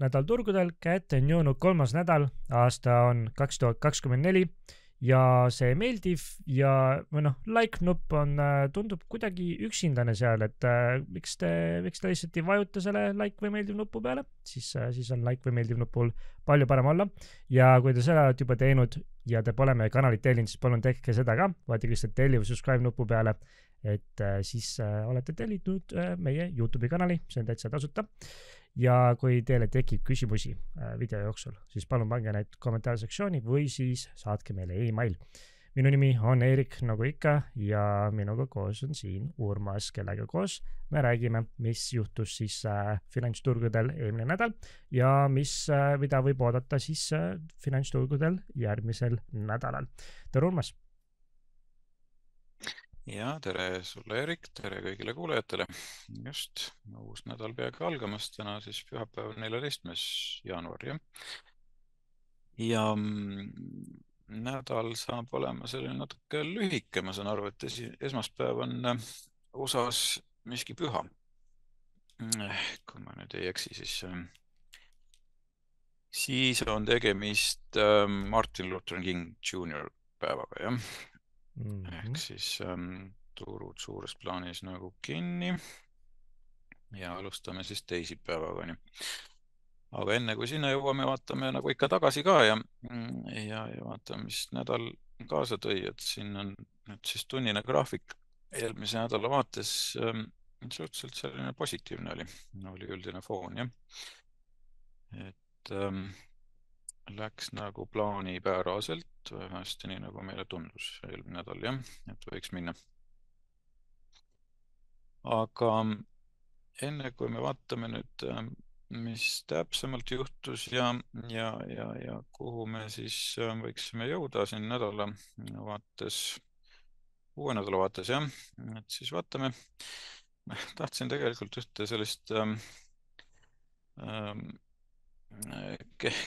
nädal turgudel, kätte on jõudnud kolmas nädal, aasta on kaks tuhat kakskümmend neli ja see meeldiv ja või noh, like nupp on, tundub kuidagi üksindane seal, et äh, miks te, miks te lihtsalt ei vajuta selle like või meeldiv nupu peale, siis, siis on like või meeldiv nupul palju parem olla. ja kui te seda olete juba teinud ja te pole meie kanalit tellinud, siis palun tehke seda ka, vajutage lihtsalt telli või subscribe nupu peale et äh, siis äh, olete tellitud äh, meie Youtube'i kanali, see on täitsa tasuta. Ja kui teile tekib küsimusi video jooksul, siis palun pange need kommentaarsektsiooni või siis saatke meile email. minu nimi on Eerik, nagu ikka, ja minuga koos on siin Urmas, kellega koos me räägime, mis juhtus siis finantsturgudel eelmine nädal ja mis, mida võib oodata siis finantsturgudel järgmisel nädalal. tere, Urmas ja tere sulle, Erik, tere kõigile kuulajatele. just, uus nädal peaaegu algamas, täna siis pühapäev, neljateistkümnes jaanuar, jah. ja mm, nädal saab olema selline natuke lühike, ma saan aru, et esi, esmaspäev on äh, USA-s miski püha. kui ma nüüd ei eksi, siis, äh, siis on tegemist äh, Martin Luther King Jr päevaga, jah mm. -hmm. ehk siis ähm, turud suures plaanis nagu kinni. ja alustame siis teisipäevaga, onju. aga enne kui sinna jõuame, vaatame nagu ikka tagasi ka ja, ja, ja vaatame, mis nädal kaasa tõi, et siin on nüüd siis tunnine graafik eelmise nädala vaates ähm, suhteliselt selline positiivne oli, oli üldine foon jah. et ähm, läks nagu plaanipäraselt, hästi nii nagu meile tundus eelmine nädal jah, et võiks minna. aga enne kui me vaatame nüüd, mis täpsemalt juhtus ja, ja, ja, ja kuhu me siis võiksime jõuda siin nädala vaates, uue nädala vaates jah, et siis vaatame. tahtsin tegelikult ühte sellist ähm, ähm,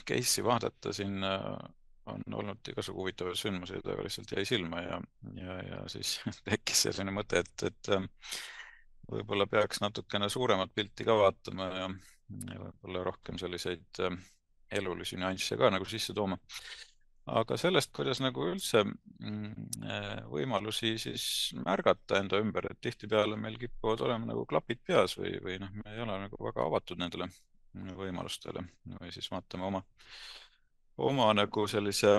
case'i vaadata, siin äh, on olnud igasugu huvitavaid sündmuseid, aga lihtsalt jäi silma ja, ja, ja siis tekkis selline mõte, et, et äh, võib-olla peaks natukene suuremat pilti ka vaatama ja, ja võib-olla rohkem selliseid äh, elulisi nüansse ka nagu sisse tooma. aga sellest, kuidas nagu üldse mm, võimalusi siis märgata enda ümber, et tihtipeale meil kipuvad olema nagu klapid peas või, või noh, me ei ole nagu väga avatud nendele võimalustele või siis vaatame oma, oma nagu sellise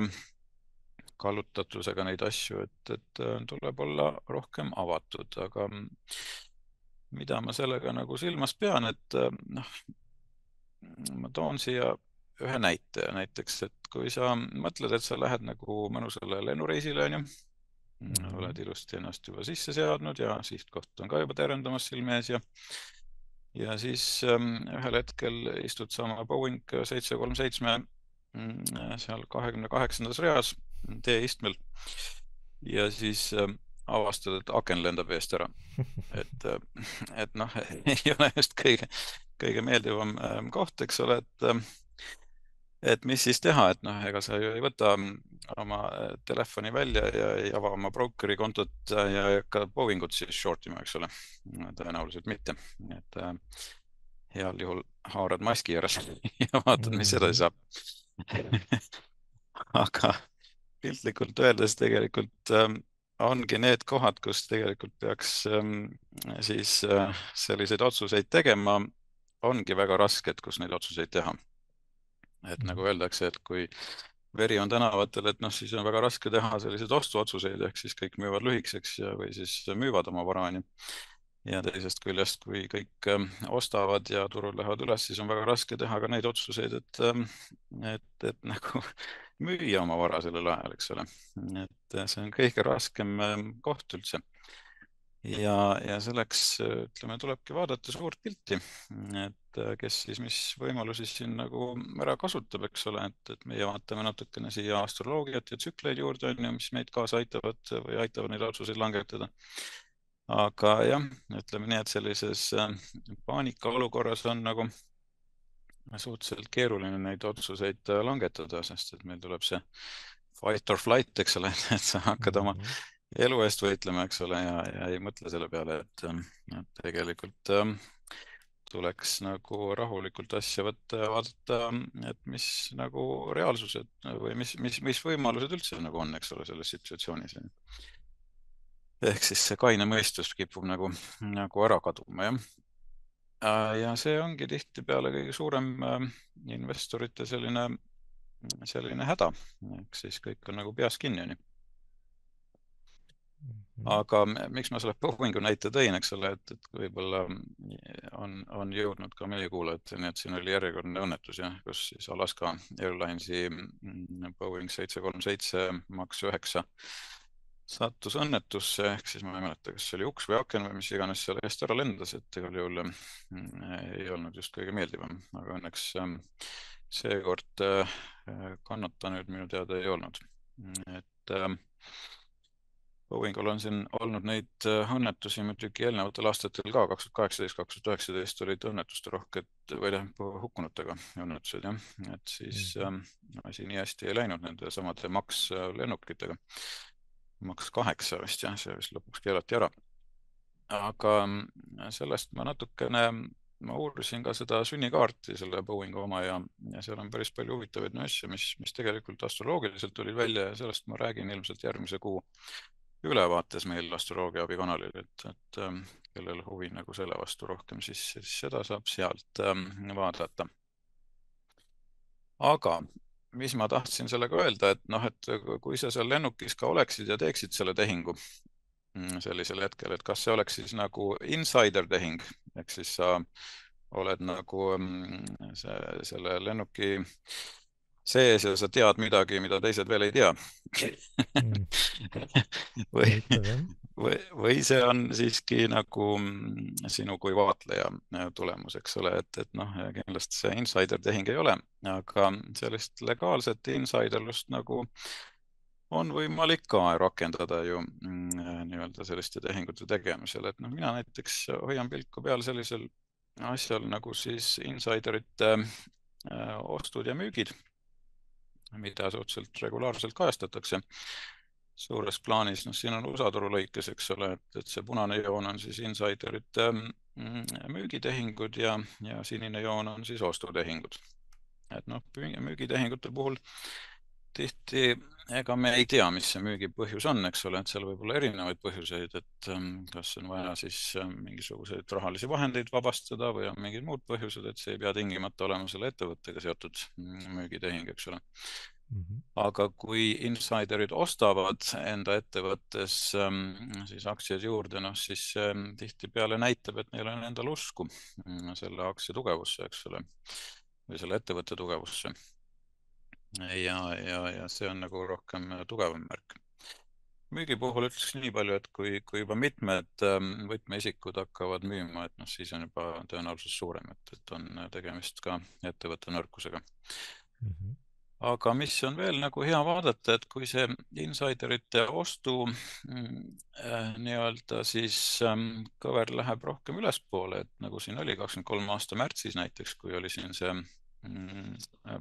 kallutatusega neid asju, et, et äh, tuleb olla rohkem avatud, aga mida ma sellega nagu silmas pean, et äh, noh, ma toon siia ühe näite, näiteks, et kui sa mõtled, et sa lähed nagu mõnusale lennureisile, onju, mhm. oled ilusti ennast juba sisse seadnud ja sihtkoht on ka juba terendamas silme ees ja ja siis ähm, ühel hetkel istud sa oma Boeing seitse kolm seitsme mm, seal kahekümne kaheksandas reas teeistmel ja siis ähm, avastad, et aken lendab eest ära. et, äh, et noh, ei ole just kõige, kõige meeldivam ähm, koht, eks ole, et et mis siis teha, et noh, ega sa ju ei võta oma äh, telefoni välja ja ei ava oma brokeri kontot ja ei hakka Boeingut siis short ima, eks ole. tõenäoliselt mitte, et äh, heal juhul haarad maski ääres ja vaatad, mis edasi saab aga piltlikult öeldes tegelikult ähm, ongi need kohad, kus tegelikult peaks ähm, siis äh, selliseid otsuseid tegema, ongi väga rasked, kus neid otsuseid teha et nagu mhm. öeldakse, et kui veri on tänavatel, et noh, siis on väga raske teha selliseid ostuotsuseid, ehk siis kõik müüvad lühikeseks ja, või siis müüvad oma vara, onju. Ja teisest küljest, kui kõik äh, ostavad ja turul lähevad üles, siis on väga raske teha ka neid otsuseid, et, ähm, et, et nagu müüa oma vara sellel ajal, eks ole. et see on kõige raskem ähm, koht üldse ja, ja selleks ütleme, tulebki vaadata suurt pilti, et äh, kes siis mis võimalusi siin nagu ära kasutab, eks ole, et, et meie vaatame natukene siia astroloogiat ja tsükleid juurde, on ju, mis meid kaasa aitavad või aitavad neid otsuseid langetada. Aga jah, ütleme nii, et sellises äh, paanikaolukorras on nagu suhteliselt keeruline neid otsuseid äh, langetada, sest et meil tuleb see fight or flight, eks ole, et sa hakkad oma -hmm elu eest võitlema, eks ole, ja, ja ei mõtle selle peale, et, ähm, et tegelikult ähm, tuleks nagu rahulikult asja võtta ja vaadata, et mis nagu reaalsused või mis, mis, mis võimalused üldse nagu on, eks ole, selles situatsioonis. Ehk siis see kaine mõistus kipub nagu, nagu ära kaduma, jah. ja see ongi tihtipeale kõige suurem äh, investorite selline, selline häda, ehk siis kõik on nagu peas kinni, onju Mhm. aga miks ma selle Boeingu näite tõin, eks ole, et, et võib-olla on, on jõudnud ka meie kuulajateni, et siin oli järjekordne õnnetus jah, kus siis Alaska Airlinesi mm, Boeing seitse kolm seitse Max üheksa sattus õnnetusse, ehk siis ma ei mäleta, kas see oli uks või aken või mis iganes seal eest ära lendas, et igal juhul mm, ei olnud just kõige meeldivam, aga õnneks mm, seekord kannatanuid minu teada ei olnud. et Boeingul on siin olnud neid äh, õnnetusi muidugi eelnevatel aastatel ka, kaks tuhat kaheksateist, kaks tuhat üheksateist olid õnnetuste rohked või tähendab hukkunutega õnnetused jah, et siis mm -hmm. asi nii hästi ei läinud nende samade Max äh, lennukitega. Max kaheksa vist jah, see vist lõpuks keelati ära. aga äh, sellest ma natukene, ma uurisin ka seda sünnikaarti, selle Boeingu oma ja, ja seal on päris palju huvitavaid nüansse, mis, mis tegelikult astroloogiliselt tulid välja ja sellest ma räägin ilmselt järgmise kuu ülevaates meil astroloogia abikanalil, et, et ähm, kellel huvi nagu selle vastu rohkem, siis, siis seda saab sealt ähm, vaadata. aga mis ma tahtsin sellega öelda, et noh, et kui sa seal lennukis ka oleksid ja teeksid selle tehingu mm, sellisel hetkel, et kas see oleks siis nagu insider tehing? Ehk siis sa oled nagu mm, see, selle lennuki sees ja sa tead midagi, mida teised veel ei tea. Mm. või, või, või see on siiski nagu mm, sinu kui vaatleja äh, tulemus, eks ole, et, et noh, kindlasti see insider tehing ei ole, aga sellist legaalset insiderlust nagu on võimalik ka rakendada ju mm, nii-öelda selliste tehingute tegemisel, et noh, mina näiteks hoian pilku peal sellisel asjal nagu siis insiderite äh, ostud ja müügid mida suhteliselt regulaarselt kajastatakse suures plaanis, noh, siin on USA turu lõikes, eks ole, et, et see punane joon on siis insiderite mm, müügitehingud ja, ja sinine joon on siis ostutehingud. et noh, müügitehingute puhul tihti ega me ei tea, mis see müügipõhjus on, eks ole, et seal võib olla erinevaid põhjuseid, et ähm, kas on vaja siis ähm, mingisuguseid rahalisi vahendeid vabastada või on mingid muud põhjused, et see ei pea tingimata olema selle ettevõttega seotud mm, müügitehing, eks ole. -hmm. aga kui insiderid ostavad enda ettevõttes ähm, siis aktsiaid juurde, noh siis tihtipeale näitab, et neil on endal usku mm, selle aktsia tugevusse, eks ole, või selle ettevõtte tugevusse ja, ja, ja see on nagu rohkem äh, tugevam märk. müügi puhul ütleks nii palju, et kui, kui juba mitmed ähm, võtmeisikud hakkavad müüma, et noh, siis on juba tõenäosus suurem, et, et on äh, tegemist ka ettevõtte nõrkusega mm. -hmm aga mis on veel nagu hea vaadata, et kui see insiderite ostu mm, äh, nii-öelda siis ähm, kõver läheb rohkem ülespoole, et nagu siin oli kakskümmend kolm aasta märtsis näiteks, kui oli siin see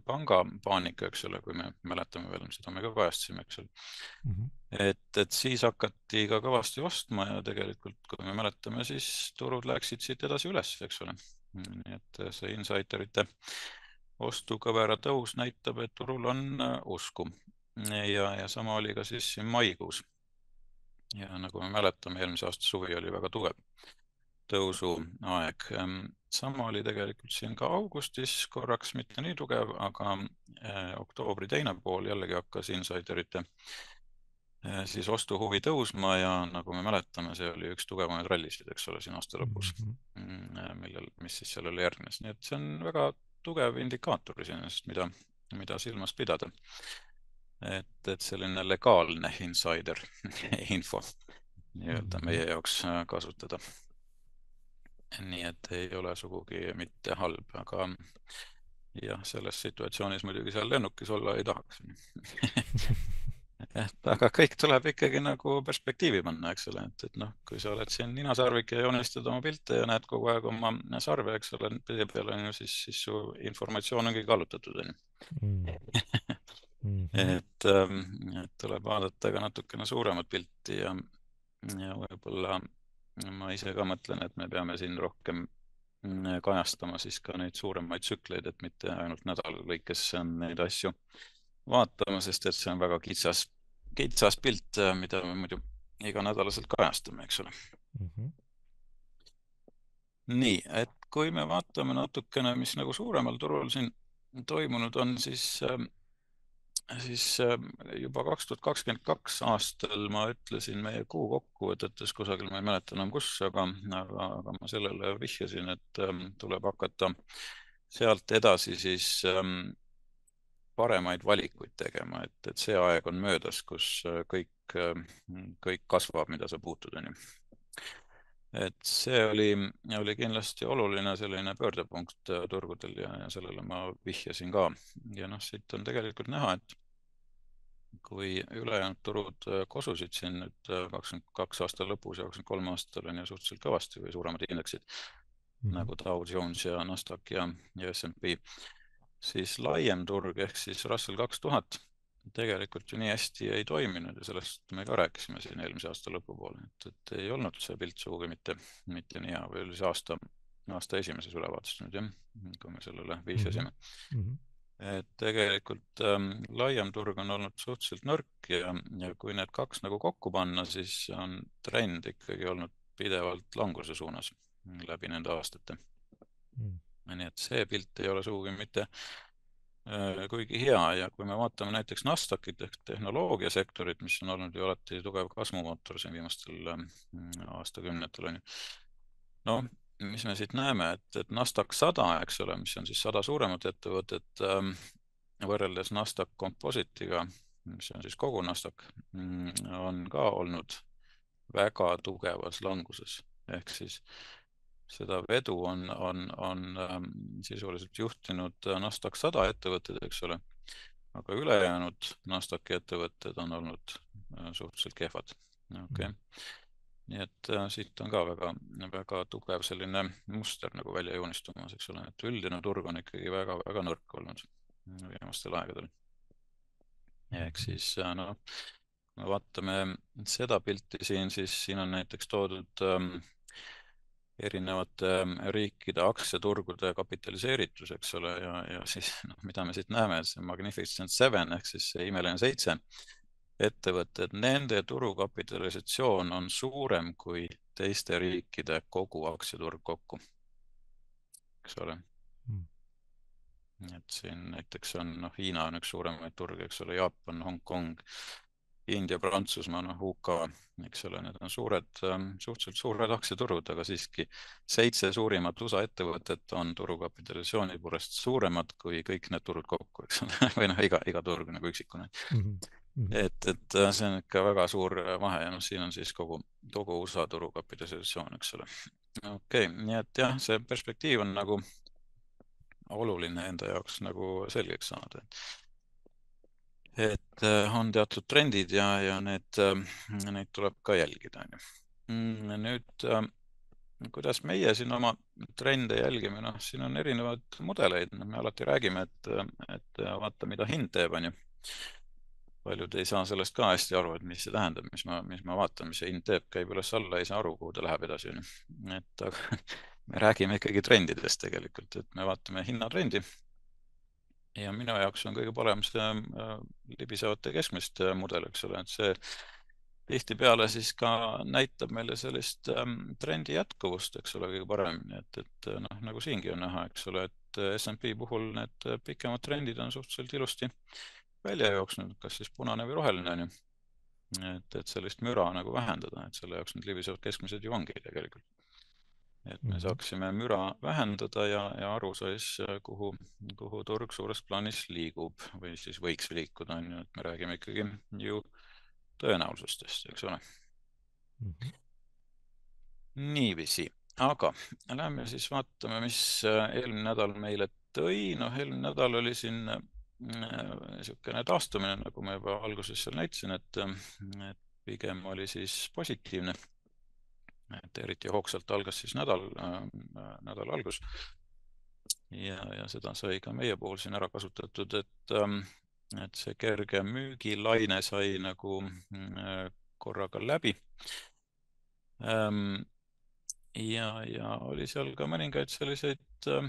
pangapaanika, eks ole, kui me mäletame veel, seda me ka kajastasime, eks ole mm. -hmm. et, et siis hakati ka kõvasti ostma ja tegelikult, kui me mäletame, siis turud läksid siit edasi üles, eks ole. nii et see insiderite ostukõvera tõus näitab, et turul on äh, usku ja, ja sama oli ka siis siin maikuus. ja nagu me mäletame, eelmise aasta suvi oli väga tugev tõusuaeg. Ehm, sama oli tegelikult siin ka augustis korraks mitte nii tugev, aga eh, oktoobri teine pool jällegi hakkas insiderite eh, siis ostuhuvi tõusma ja nagu me mäletame, see oli üks tugevamaid rallisid, eks ole, siin aasta lõpus mm, -hmm. millel, mis siis sellele järgnes, nii et see on väga tugev indikaator iseenesest, mida, mida silmas pidada. et, et selline legaalne insider info nii-öelda mhm. meie jaoks kasutada nii et ei ole sugugi mitte halb, aga jah, selles situatsioonis muidugi seal lennukis olla ei tahaks et aga kõik tuleb ikkagi nagu perspektiivi panna, eks ole, et, et noh, kui sa oled siin ninasarvik ja joonistad oma pilte ja näed kogu aeg oma sarve, eks ole, pildi peal on ju, siis, siis su informatsioon ongi kallutatud, on ju. Mm. Et, ähm, et tuleb vaadata ka natukene suuremat pilti ja, ja võib-olla ma ise ka mõtlen, et me peame siin rohkem mm, kajastama siis ka neid suuremaid tsükleid, et mitte ainult nädala lõikes neid asju vaatama, sest et see on väga kitsas, kitsas pilt, mida me muidu iganädalaselt kajastame, eks ole mm. -hmm. nii, et kui me vaatame natukene, mis nagu suuremal turul siin toimunud on, siis äh, siis ähm, juba kaks tuhat kakskümmend kaks aastal ma ütlesin meie kuu kokkuvõtetes kusagil, ma ei mäleta enam kus, aga, aga, aga ma sellele vihjasin, et ähm, tuleb hakata sealt edasi siis ähm, paremaid valikuid tegema, et, et see aeg on möödas, kus äh, kõik, kõik kasvab, mida sa puutud, onju. Et see oli, oli kindlasti oluline selline pöördepunkt äh, turgudel ja, ja sellele ma vihjasin ka. ja noh, siit on tegelikult näha, et kui ülejäänud turud äh, kosusid siin nüüd äh, kakskümmend kaks aasta lõpus ja kakskümmend kolm aastal on ju suhteliselt kõvasti või suuremad indeksid mm -hmm. nagu Dow Jones ja Nasdaq ja, ja SMB, siis laiem turg ehk siis Russell kaks tuhat tegelikult ju nii hästi ei toiminud ja sellest me ka rääkisime siin eelmise aasta lõpupoole, et, et ei olnud see pilt sugugi mitte, mitte nii hea või oli see aasta, aasta esimeses ülevaates nüüd jah, kui me sellele vihjasime. Mm. -hmm et tegelikult ähm, laiem turg on olnud suhteliselt nõrk ja, ja kui need kaks nagu kokku panna, siis on trend ikkagi olnud pidevalt languse suunas läbi nende aastate. Mm.. nii et see pilt ei ole sugugi mitte kuigi hea ja kui me vaatame näiteks Nasdaqit ehk tehnoloogiasektorit, mis on olnud ju alati tugev kasvumootor siin viimastel äh, aastakümnetel on ju. noh, mis me siit näeme, et, et Nasdaq sada, eks ole, mis on siis sada suuremat ettevõtet ähm, võrreldes Nasdaq Composite'iga, mis on siis kogu Nasdaq, mm, on ka olnud väga tugevas languses ehk siis seda vedu on, on, on ähm, sisuliselt juhtinud Nasdaq sada ettevõtted, eks ole, aga ülejäänud Nasdaqi ettevõtted on olnud äh, suhteliselt kehvad. okei okay. mm nii et äh, siit on ka väga, väga tugev selline muster nagu välja joonistumas, eks ole, et üldine turg on ikkagi väga-väga nõrk olnud viimastel aegadel. ehk siis äh, noh, kui me vaatame seda pilti siin, siis siin on näiteks toodud ähm, erinevate ähm, riikide aktsiaturgude kapitaliseeritus, eks ole, ja, ja siis noh, mida me siit näeme, see Magnificent Seven ehk siis see imeline seitse. Ettevõtted, nende turukapitalisatsioon on suurem kui teiste riikide kogu aktsiaturg kokku, eks ole. Mm.. et siin näiteks on, noh, Hiina on üks suuremaid turge, eks ole, Jaapan, Hongkong, India, Prantsusmaa, noh, UK, eks ole, need on suured, ähm, suhteliselt suured aktsiaturud, aga siiski seitse suurimat USA ettevõtet on turukapitalisatsiooni poolest suuremad kui kõik need turud kokku, eks ole, või noh, iga, iga turg nagu üksikuna mm. -hmm Mm -hmm. et, et äh, see on ikka väga suur äh, vahe ja noh, siin on siis kogu, kogu USA turu kapitalisatsioon, eks ole. okei okay,, nii et jah, see perspektiiv on nagu oluline enda jaoks nagu selgeks saada. et äh, on teatud trendid ja, ja need, neid tuleb ka jälgida, on ju. Mm, nüüd kuidas meie siin oma trende jälgime, noh, siin on erinevaid mudeleid, me alati räägime, et, et vaata, mida hind teeb, on ju paljud ei saa sellest ka hästi aru, et mis see tähendab, mis ma, mis ma vaatan, mis see hind teeb, käib üles-alla, ei saa aru, kuhu ta läheb edasi, onju. et aga me räägime ikkagi trendidest tegelikult, et me vaatame hinnatrendi. Ja minu jaoks on kõige parem see äh, libisevate keskmiste mudel, eks ole, et see tihtipeale siis ka näitab meile sellist ähm, trendi jätkuvust, eks ole, kõige paremini, et, et noh, nagu siingi on näha, eks ole, et SMP puhul need pikemad trendid on suhteliselt ilusti välja jooksnud, kas siis punane või roheline on ju. et, et sellist müra nagu vähendada, et selle jaoks need libisevad keskmised ju ongi tegelikult. Et me mhm. saaksime müra vähendada ja, ja aru siis, kuhu, kuhu turg suures plaanis liigub või siis võiks liikuda, on ju, et me räägime ikkagi ju tõenäosustest, eks ole mm. -hmm. niiviisi, aga lähme siis vaatame, mis eelmine nädal meile tõi, noh, eelmine nädal oli siin niisugune taastumine, nagu ma juba alguses seal näitasin, et, et pigem oli siis positiivne. Et eriti hoogsalt algas siis nädal äh,, nädala algus. ja, ja seda sai ka meie puhul siin ära kasutatud, et, et see kerge müügilaine sai nagu äh, korraga läbi ähm, ja, ja oli seal ka mõningaid selliseid äh,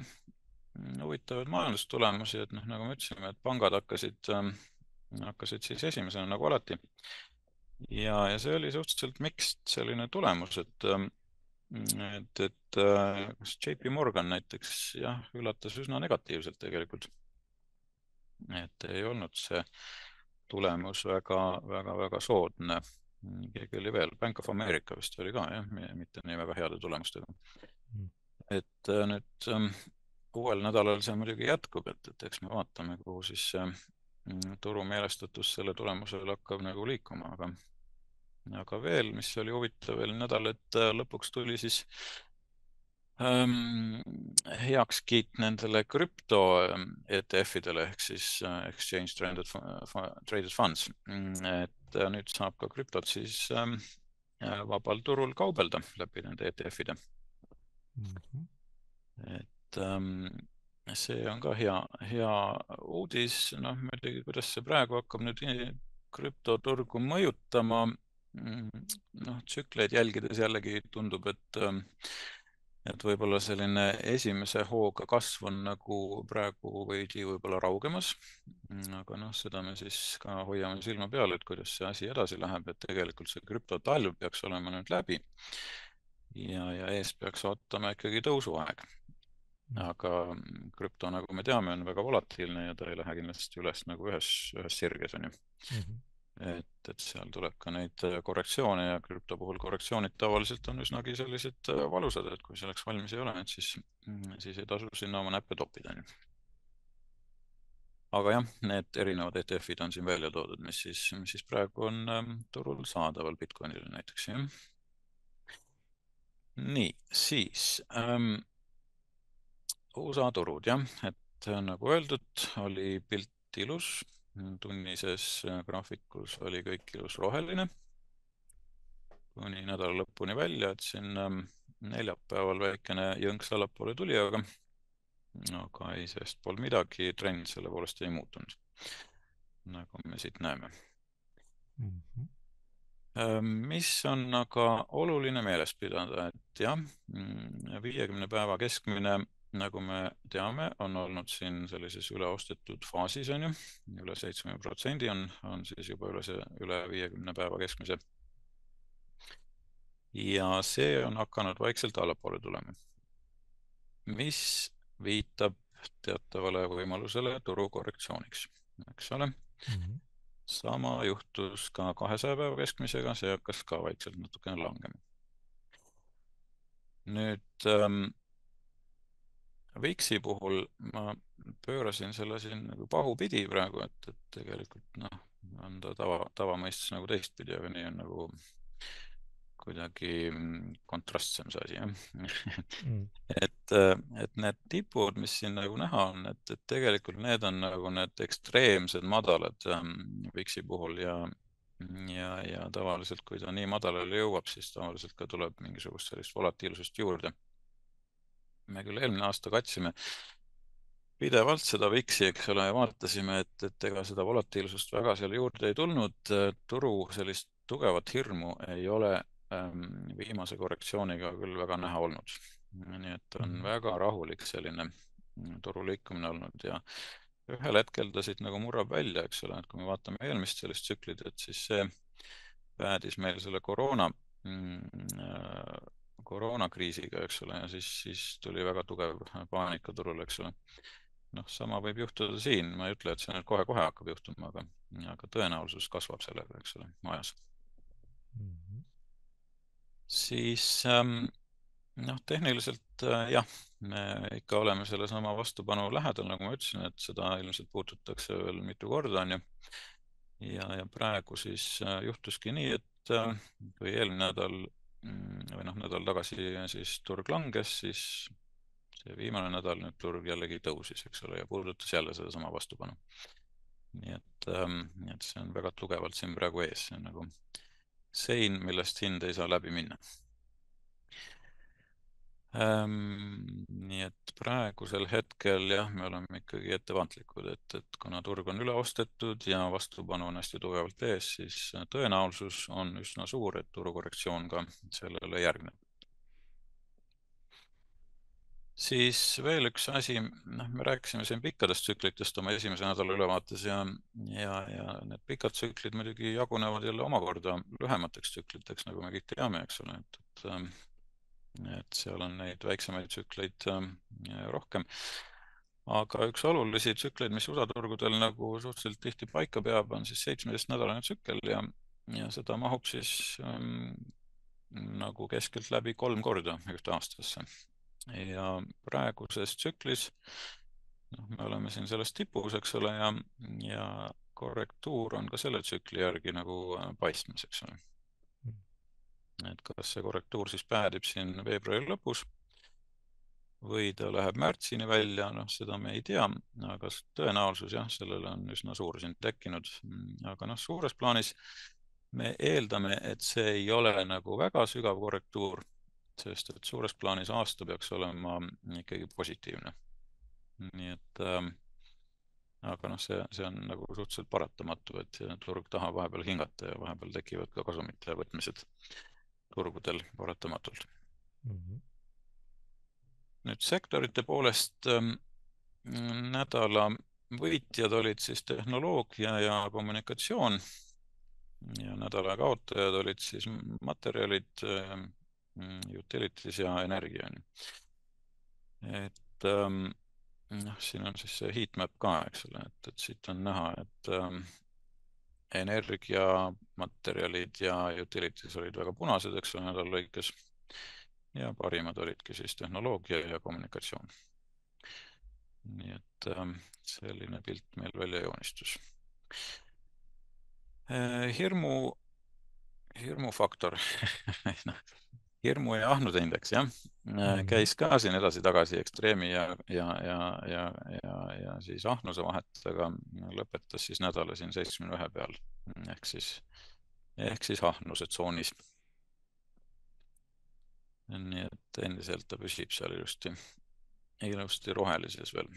huvitavaid majandustulemusi, et noh, nagu me ütlesime, et pangad hakkasid äh,, hakkasid siis esimesena nagu alati. Ja, ja see oli suhteliselt mixed selline tulemus, et äh, et, et äh, kas JP Morgan näiteks jah, üllatas üsna negatiivselt tegelikult. et ei olnud see tulemus väga, väga, väga soodne. keegi oli veel, Bank of America vist oli ka jah, mitte nii väga heade tulemustega. Mm. et äh, nüüd ähm, uuel nädalal see muidugi jätkub, et, et eks me vaatame, kuhu siis see turu meelestatus selle tulemusel hakkab nagu liikuma, aga aga veel, mis oli huvitav veel nädal, et äh, lõpuks tuli siis ähm, heakskiit nendele krüpto ähm, ETF-idele ehk siis äh, Exchange Traded, Traded Funds. Mm, et äh, nüüd saab ka krüptot siis ähm, vabal turul kaubelda läbi nende ETF-ide mm. -hmm. et ähm, see on ka hea, hea uudis, noh muidugi, kuidas see praegu hakkab nüüd krüptoturgu mõjutama Mm, noh, tsükleid jälgides jällegi tundub, et, ähm, et võib-olla selline esimese hooga kasv on nagu praegu veidi võib-olla raugemas. Mm, aga noh, seda me siis ka hoiame silma peal, et kuidas see asi edasi läheb, et tegelikult see krüptotalv peaks olema nüüd läbi. ja, ja ees peaks ootama ikkagi tõusuaeg. Aga krüpto, nagu me teame, on väga volatiilne ja ta ei lähe kindlasti üles nagu ühes, ühes sirges, on ju mm. -hmm et, et seal tuleb ka neid äh, korrektsioone ja krüpto puhul korrektsioonid tavaliselt on üsnagi sellised äh, valusad, et kui selleks valmis ei ole, et siis, mm, siis ei tasu sinna oma näppe toppida, onju. aga jah, need erinevad ETF-id on siin välja toodud, mis siis, mis siis praegu on ähm, turul saadaval Bitcoinile näiteks, jah. nii, siis ähm, USA turud jah, et äh, nagu öeldud, oli pilt ilus. Tunnises äh, graafikus oli kõik ilus roheline. Kuni nädala lõpuni välja, et siin ähm, neljapäeval väikene jõnks allapoole tuli, aga aga ei, sellest polnud midagi, trend selle poolest ei muutunud, nagu me siit näeme. Mm. -hmm mis on aga oluline meeles pidada, et jah, mm, viiekümne päeva keskmine nagu me teame, on olnud siin sellises üleostetud faasis on ju üle, üle seitsmekümne protsendi on, on siis juba üle see, üle viiekümne päeva keskmise. ja see on hakanud vaikselt allapoole tulema. mis viitab teatavale võimalusele turukorrektsiooniks, eks ole mm. -hmm. sama juhtus ka kahesaja päeva keskmisega, see hakkas ka vaikselt natukene langema. nüüd ähm, Viksi puhul ma pöörasin selle siin nagu pahupidi praegu, et, et tegelikult noh, on ta tava, tavamõistes nagu teistpidi, aga nii on nagu kuidagi kontrastsem see asi, jah mm. et, et need tipud, mis siin nagu näha on, et, et tegelikult need on nagu need ekstreemsed madalad ähm, Viksi puhul ja, ja, ja tavaliselt, kui ta nii madalale jõuab, siis tavaliselt ka tuleb mingisugust sellist volatiilsust juurde me küll eelmine aasta katsime pidevalt seda VIX-i, eks ole, ja vaatasime, et, et ega seda volatiilsust väga seal juurde ei tulnud. turu sellist tugevat hirmu ei ole ähm, viimase korrektsiooniga küll väga näha olnud. nii et on mhm. väga rahulik selline mm, turu liikumine olnud ja ühel hetkel ta siit nagu murrab välja, eks ole, et kui me vaatame eelmist sellist tsüklit, et siis see päädis meil selle koroona mm, äh, koroonakriisiga, eks ole, ja siis, siis tuli väga tugev paanika turul, eks ole. noh, sama võib juhtuda siin, ma ei ütle, et see nüüd kohe-kohe hakkab juhtuma, aga, aga tõenäosus kasvab sellega, eks ole, ajas mm. -hmm. siis ähm, noh, tehniliselt äh, jah, me ikka oleme sellesama vastupanu lähedal, nagu ma ütlesin, et seda ilmselt puututakse veel mitu korda, on ju. ja, ja praegu siis äh, juhtuski nii, et äh, kui eelmine nädal või noh, nädal tagasi siis turg langes, siis see viimane nädal nüüd turg jällegi tõusis, eks ole, ja puudutas jälle sedasama vastupanu. nii et ähm,, et see on väga tugevalt siin praegu ees, see on nagu sein, millest hind ei saa läbi minna ähm,. nii et praegusel hetkel jah, me oleme ikkagi ettevaatlikud, et, et kuna turg on üle ostetud ja vastupanu on hästi tugevalt ees, siis tõenäosus on üsna suur, et turukorrektsioon ka sellele järgneb. siis veel üks asi, noh, me rääkisime siin pikkadest tsüklitest oma esimese nädala ülevaates ja, ja, ja need pikad tsüklid muidugi jagunevad jälle omakorda lühemateks tsükliteks, nagu me kõik teame, eks ole, et, et, ähm, et seal on neid väiksemaid tsükleid ähm, rohkem. aga üks olulisi tsükleid, mis USA turgudel nagu suhteliselt tihti paika peab, on siis seitsmeteistnädalane tsükkel ja, ja seda mahub siis ähm, nagu keskeltläbi kolm korda ühte aastasse ja praeguses tsüklis, noh, me oleme siin selles tipus, eks ole, ja, ja korrektuur on ka selle tsükli järgi nagu äh, paistmas, eks ole. Et kas see korrektuur siis päädib siin veebruari lõpus või ta läheb märtsini välja, noh, seda me ei tea, aga tõenäosus jah, sellele on üsna suur siin tekkinud. aga noh, suures plaanis me eeldame, et see ei ole nagu väga sügav korrektuur sest et suures plaanis aasta peaks olema ikkagi positiivne. nii et äh, aga noh, see, see on nagu suhteliselt paratamatu, et turg tahab vahepeal hingata ja vahepeal tekivad ka kasumite võtmised turgudel paratamatult mm. -hmm. nüüd sektorite poolest äh, nädala võitjad olid siis tehnoloogia ja kommunikatsioon ja nädala kaotajad olid siis materjalid äh,, Mm, utilities ja energia on ju. et ähm, noh, siin on siis see heatmap ka, eks ole, et, et siit on näha, et ähm, energia, materjalid ja utilities olid väga punased, eks ole, nädala lõikes. ja parimad olidki siis tehnoloogia ja kommunikatsioon. nii et ähm, selline pilt meil välja joonistus äh,. hirmu, hirmufaktor noh hirmu ja ahnuse indeks jah mm., käis ka siin edasi-tagasi ekstreemi ja, ja, ja, ja, ja, ja siis ahnuse vahet, aga lõpetas siis nädala siin seitsmekümne ühe peal ehk siis, ehk siis ahnuse tsoonis. nii et endiselt ta püsib seal ilusti, ilusti rohelises veel.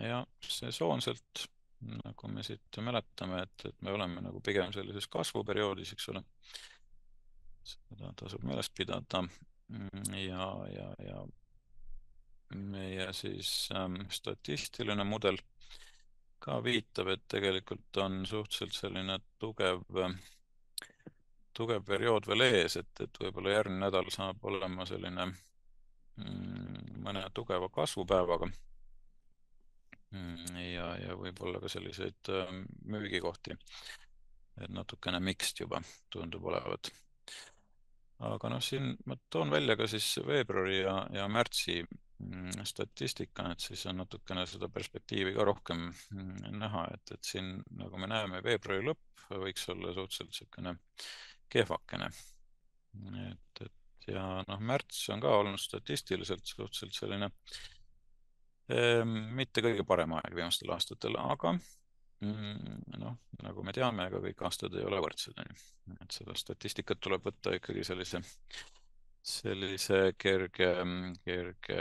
ja sesoonselt, nagu me siit mäletame, et, et me oleme nagu pigem sellises kasvuperioodis, eks ole seda tasub meeles pidada. ja, ja, ja meie siis ähm, statistiline mudel ka viitab, et tegelikult on suhteliselt selline tugev, tugev periood veel ees, et, et võib-olla järgmine nädal saab olema selline mm, mõne tugeva kasvupäevaga. Mm, ja, ja võib-olla ka selliseid ähm, müügikohti. et natukene mixed juba tundub olevat aga noh, siin ma toon välja ka siis veebruari ja, ja märtsi mm, statistika, et siis on natukene seda perspektiivi ka rohkem mm, näha, et, et siin nagu me näeme, veebruari lõpp võiks olla suhteliselt niisugune kehvakene. et, et ja noh, märts on ka olnud statistiliselt suhteliselt selline eh, mitte kõige parem aeg viimastel aastatel, aga noh, nagu me teame, ega kõik aastad ei ole võrdsed, on ju. et seda statistikat tuleb võtta ikkagi sellise, sellise kerge, kerge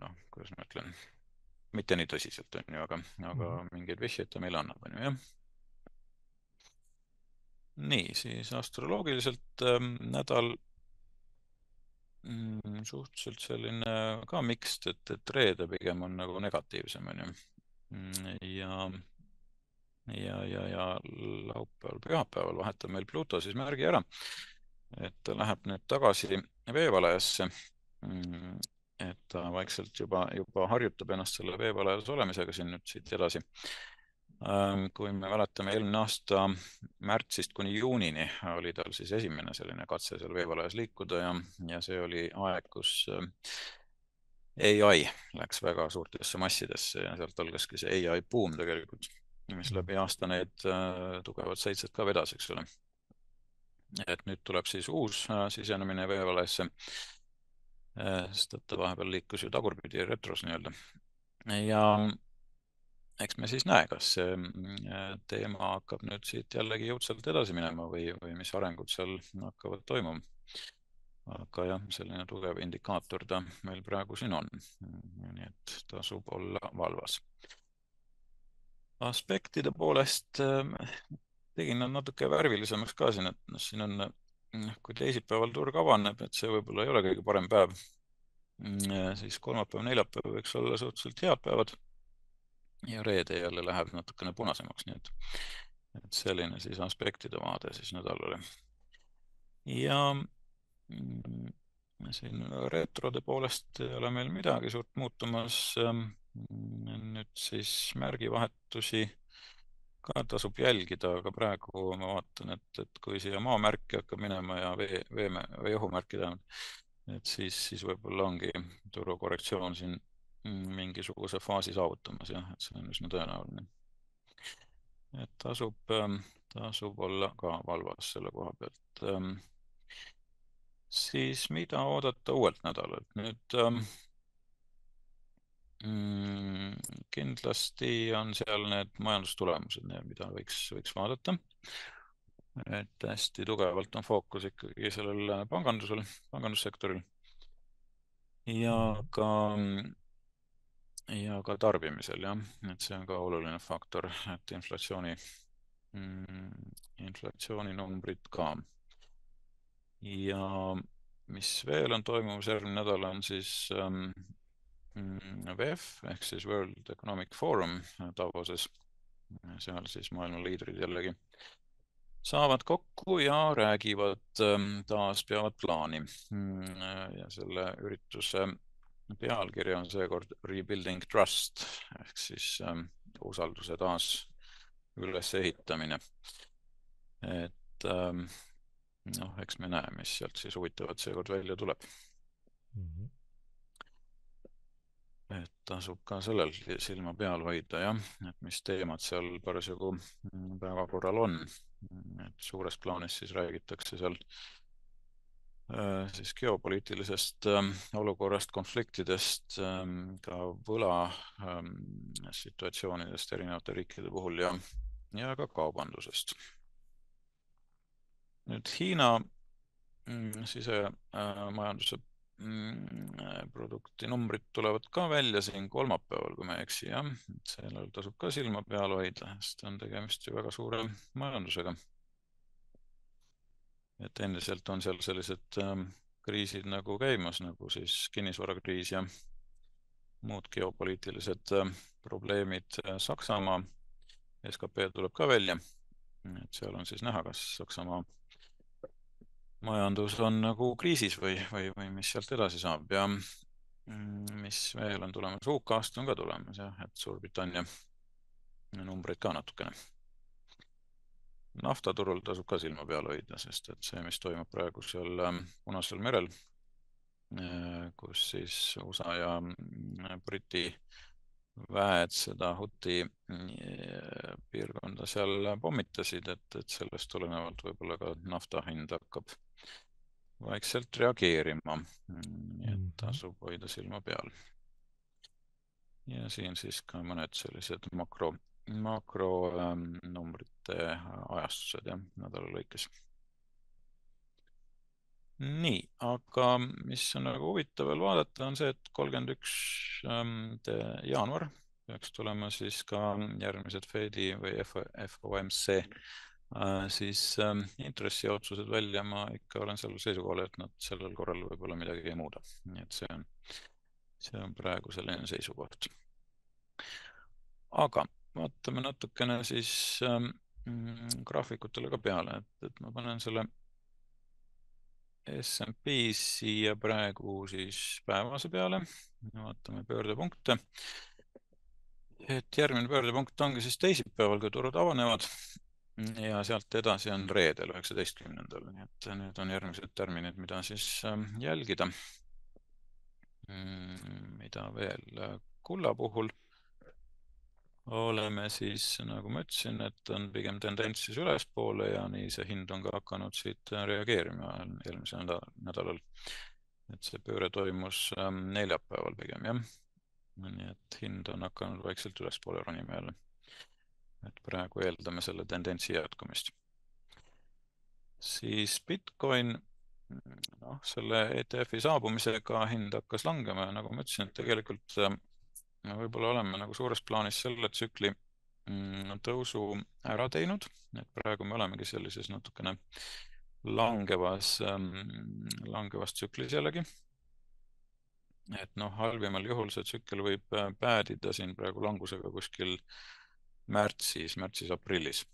noh, kuidas ma ütlen, mitte nii tõsiselt, on ju, aga, aga mhm. mingeid vihjeid ta meile annab, on ju, jah. nii, siis astroloogiliselt ähm, nädal mm, suhteliselt selline ka mixed, et, et reede pigem on nagu negatiivsem, on ju Mm, ja, ja, ja, ja laupäeval, pühapäeval vahetab meil Pluto siis märgi ära. et ta läheb nüüd tagasi veevalajasse. Mm, et ta vaikselt juba, juba harjutab ennast selle veevalajas olemisega siin nüüd siit edasi. Ähm, kui me mäletame, eelmine aasta märtsist kuni juunini oli tal siis esimene selline katse seal veevalajas liikuda ja, ja see oli aeg, kus ai läks väga suurtesse massidesse ja sealt algaski see ai buum tegelikult, mis mm. läbi aasta neid äh, tugevat seitset ka vedas, eks ole. et nüüd tuleb siis uus äh, sisenemine veevalesse äh,, sest et ta vahepeal liikus ju tagurpidi retros nii-öelda. ja eks me siis näe, kas see äh, teema hakkab nüüd siit jällegi jõudsalt edasi minema või, või mis arengud seal hakkavad toimuma aga jah, selline tugev indikaator ta meil praegu siin on. nii et tasub olla valvas. aspektide poolest ähm, tegin nad natuke värvilisemaks ka siin, et noh, siin on, noh, kui teisipäeval turg avaneb, et see võib-olla ei ole kõige parem päev. siis kolmapäev, neljapäev võiks olla suhteliselt head päevad. ja reede jälle läheb natukene punasemaks, nii et, et selline siis aspektide vaade siis nädalale. ja mm, siin retrode poolest ei ole meil midagi suurt muutumas. nüüd siis märgivahetusi ka tasub jälgida, aga praegu ma vaatan, et, et kui siia maamärki hakkab minema ja vee, vee või õhumärki tähendab, et siis, siis võib-olla ongi turukorrektsioon siin mingisuguse faasi saavutamas jah, et see on üsna tõenäoline. et tasub, ähm, tasub olla ka valvas selle koha pealt. Siis mida oodata uuelt nädalalt? nüüd ähm, mm, kindlasti on seal need majandustulemused, mida võiks, võiks vaadata. et hästi tugevalt on fookus ikkagi sellel pangandusel, pangandussektoril. ja ka, ja ka tarbimisel jah, et see on ka oluline faktor, et inflatsiooni mm,, inflatsiooninumbrid ka. Ja mis veel on toimumas järgmine nädal, on siis ähm, Mm, WEF ehk siis World Economic Forum Davoses, seal siis maailma liidrid jällegi saavad kokku ja räägivad ähm, taas, peavad plaani. Mm, ja selle ürituse pealkiri on seekord Rebuilding Trust ehk siis ähm, usalduse taas ülesehitamine. et ähm, noh, eks me näe, mis sealt siis huvitavat seekord välja tuleb mm. -hmm et tasub ka sellel silma peal hoida jah, et mis teemad seal parasjagu mm, päevakorral on. et suures plaanis siis räägitakse seal äh, siis geopoliitilisest ähm, olukorrast, konfliktidest, ähm, ka võla ähm, situatsioonidest erinevate riikide puhul ja, ja ka kaubandusest. Nüüd Hiina mm, sisemajanduse äh, Mm, produkti numbrid tulevad ka välja siin kolmapäeval, kui ma ei eksi, jah. sellel tasub ka silma peal hoida, sest on tegemist ju väga suure majandusega. et endiselt on seal sellised äh, kriisid nagu käimas, nagu siis kinnisvarakriis ja muud geopoliitilised äh, probleemid. Saksamaa skp tuleb ka välja. et seal on siis näha, kas Saksamaa majandus on nagu kriisis või, või, või mis sealt edasi saab ja mm, mis veel on tulemas, UK-st on ka tulemas jah, et Suurbritannia numbreid ka natukene. naftaturul tasub ka silma peal hoida, sest et see, mis toimub praegu seal ähm, Punasel merel, äh, kus siis USA ja mm, Briti väed seda Huti äh, piirkonda seal pommitasid, et, et sellest tulenevalt võib-olla ka nafta hind hakkab vaikselt reageerima. nii et mhm. tasub hoida silma peal. ja siin siis ka mõned sellised makro, makronumbrite ähm, ajastused jah, nädala lõikes. Nii, aga mis on nagu huvitav veel vaadata, on see, et kolmkümmend üks ähm, jaanuar peaks tulema siis ka järgmised Fedi või FOMC Äh, siis ähm, intressiotsused välja, ma ikka olen sellel seisukohal, et nad sellel korral võib-olla midagi ei muuda. nii et see on, see on praegu selline seisukoht. aga vaatame natukene siis ähm, graafikutele ka peale, et, et ma panen selle SMP siia praegu siis päevase peale, vaatame pöördepunkte. et järgmine pöördepunkt ongi siis teisipäeval, kui turud avanevad ja sealt edasi on reedel, üheksateistkümnendal, nii et need on järgmised tärminid, mida siis ähm, jälgida. Mm, mida veel, kulla puhul oleme siis, nagu ma ütlesin, et on pigem tendents siis ülespoole ja nii see hind on ka hakanud siit reageerima eelmisel nädalal. et see pööre toimus ähm, neljapäeval pigem jah. nii et hind on hakanud vaikselt ülespoole ronima jälle et praegu eeldame selle tendentsi jätkumist. siis Bitcoin, noh, selle ETF-i saabumisega hind hakkas langema ja nagu ma ütlesin, et tegelikult äh, me võib-olla oleme nagu suures plaanis selle tsükli mm, tõusu ära teinud, et praegu me olemegi sellises natukene langevas, ähm, langevas tsüklis jällegi. et noh, halvimal juhul see tsükkel võib päädida siin praegu langusega kuskil märtsis, märtsis-aprillis.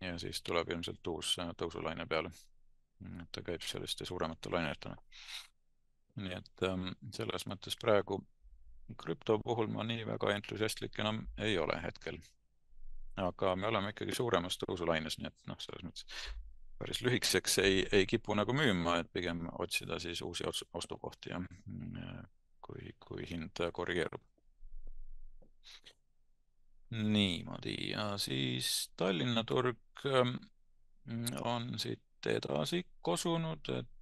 ja siis tuleb ilmselt uus tõusulaine peale. ta käib selliste suuremate lainetena. nii et ähm, selles mõttes praegu krüpto puhul ma nii väga entusiastlik enam ei ole hetkel. aga me oleme ikkagi suuremas tõusulaines, nii et noh, selles mõttes päris lühikeseks ei, ei kipu nagu müüma, et pigem otsida siis uusi ostukohti, jah, kui, kui hind korrigeerub. niimoodi ja siis Tallinna turg ähm, on siit edasi kosunud, et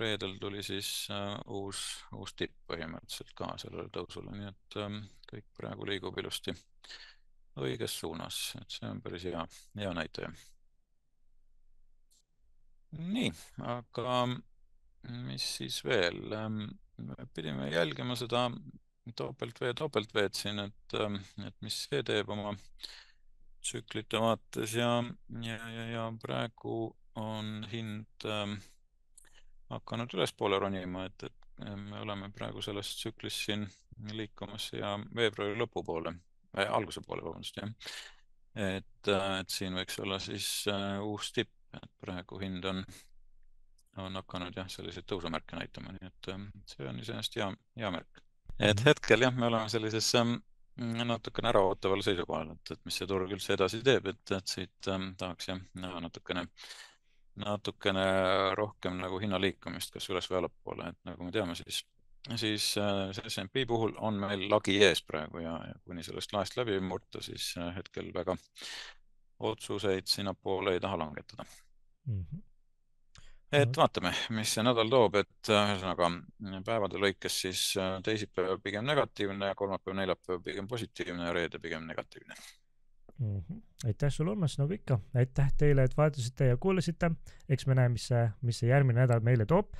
reedel tuli siis äh, uus, uus tipp põhimõtteliselt ka sellele tõusule, nii et ähm, kõik praegu liigub ilusti õiges suunas, et see on päris hea, hea näitaja nii, aga mis siis veel? Ähm, pidime jälgima seda topelt V, topelt V-d siin, et, ähm, et mis see teeb oma tsüklite vaates ja, ja, ja, ja praegu on hind ähm, hakanud ülespoole ronima, et, et me oleme praegu selles tsüklis siin liikumas ja veebruari lõpupoole äh,, alguse poole, vabandust, jah. et, äh, et siin võiks olla siis uh, uus tipp et praegu hind on, on hakanud jah, selliseid tõusumärke näitama, nii et ähm, see on iseenesest hea, hea märk. et hetkel jah, me oleme sellises ähm, natukene äraootaval seisukohal, et, et mis see turg üldse edasi teeb, et, et siit ähm, tahaks jah näha natukene, natukene rohkem nagu hinna liikumist, kas üles või allapoole, et nagu me teame, siis siis äh, SMP puhul on meil lagi ees praegu ja, ja kuni sellest laest läbi murda, siis äh, hetkel väga otsuseid sinnapoole ei taha langetada mm. -hmm. et vaatame, mis see nädal toob, et äh, ühesõnaga päevade lõikes siis teisipäev pigem negatiivne, kolmapäev, neljapäev pigem positiivne ja reede pigem negatiivne mm. -hmm. aitäh sulle, Urmas, nagu ikka, aitäh teile, et vaatasite ja kuulasite. eks me näe, mis see, mis see järgmine nädal meile toob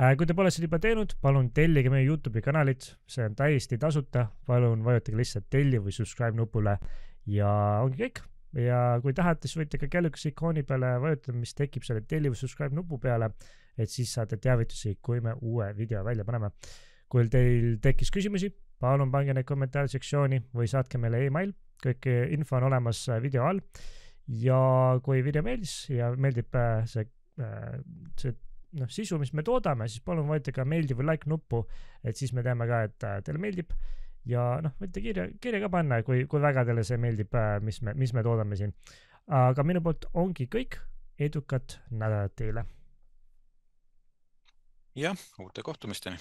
äh,. kui te pole seda juba teinud, palun tellige meie Youtube'i kanalit, see on täiesti tasuta. palun vajutage lihtsalt telli või subscribe nupule ja ongi kõik ja kui tahate, siis võite ka kellukese ikooni peale vajutada, mis tekib selle telli või subscribe nupu peale, et siis saate teavitusi, kui me uue video välja paneme. kui teil tekkis küsimusi, palun pange neid kommentaarisektsiooni või saatke meile email, kõik info on olemas video all. ja kui video meeldis ja meeldib äh, see, äh, see noh, sisu, mis me toodame, siis palun vajutage ka meeldi või like nuppu, et siis me teame ka, et äh, teile meeldib ja noh, võite kirja, kirja ka panna, kui, kui väga teile see meeldib, äh, mis me, mis me toodame siin. aga minu poolt ongi kõik, edukat nädalat teile. jah, uute kohtumisteni